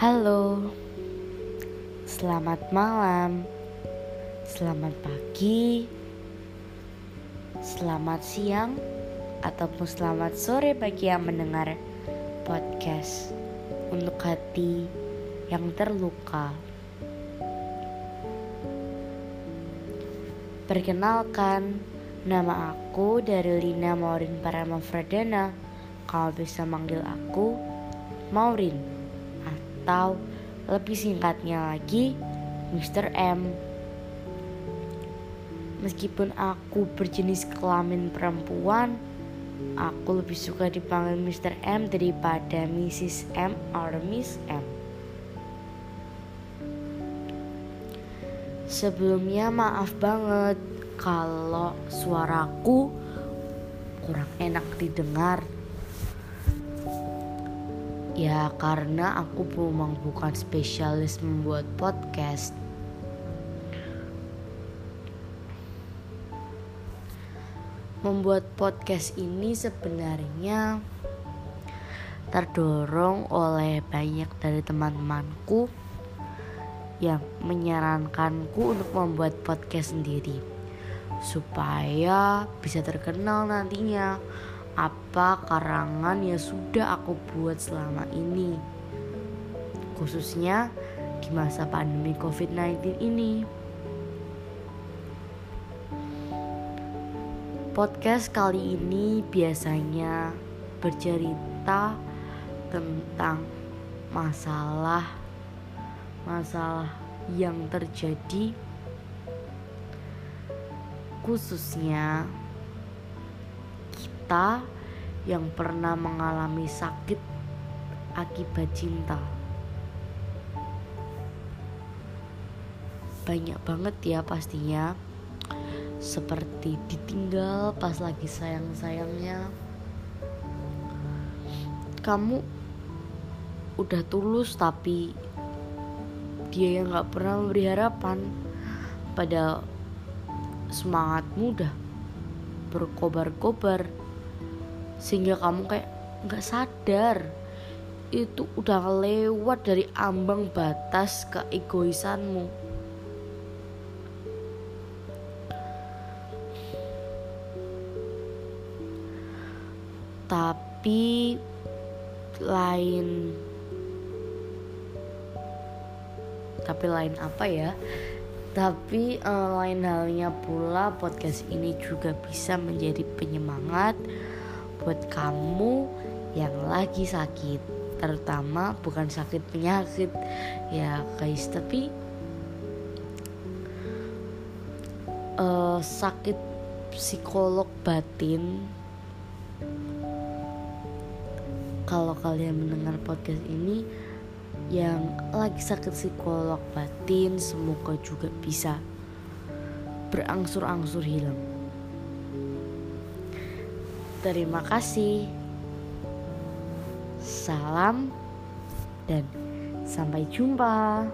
Halo, selamat malam, selamat pagi, selamat siang, ataupun selamat sore bagi yang mendengar podcast untuk hati yang terluka. Perkenalkan, nama aku dari Lina Maurin Parama Fradana. Kau bisa manggil aku Maurin atau lebih singkatnya lagi Mr. M. Meskipun aku berjenis kelamin perempuan, aku lebih suka dipanggil Mr. M daripada Mrs. M atau Miss M. Sebelumnya maaf banget kalau suaraku kurang enak didengar. Ya karena aku memang bukan spesialis membuat podcast. Membuat podcast ini sebenarnya terdorong oleh banyak dari teman-temanku yang menyarankanku untuk membuat podcast sendiri supaya bisa terkenal nantinya apa karangan yang sudah aku buat selama ini? Khususnya di masa pandemi COVID-19 ini. Podcast kali ini biasanya bercerita tentang masalah masalah yang terjadi khususnya kita yang pernah mengalami sakit akibat cinta. Banyak banget ya pastinya seperti ditinggal pas lagi sayang-sayangnya. Kamu udah tulus tapi dia yang gak pernah memberi harapan pada semangat muda berkobar-kobar sehingga kamu kayak nggak sadar. Itu udah lewat dari ambang batas keegoisanmu. Tapi lain tapi lain apa ya? Tapi uh, lain halnya pula podcast ini juga bisa menjadi penyemangat buat kamu yang lagi sakit terutama bukan sakit penyakit ya guys tapi uh, sakit psikolog batin kalau kalian mendengar podcast ini yang lagi sakit psikolog batin semoga juga bisa berangsur-angsur hilang. Terima kasih. Salam dan sampai jumpa.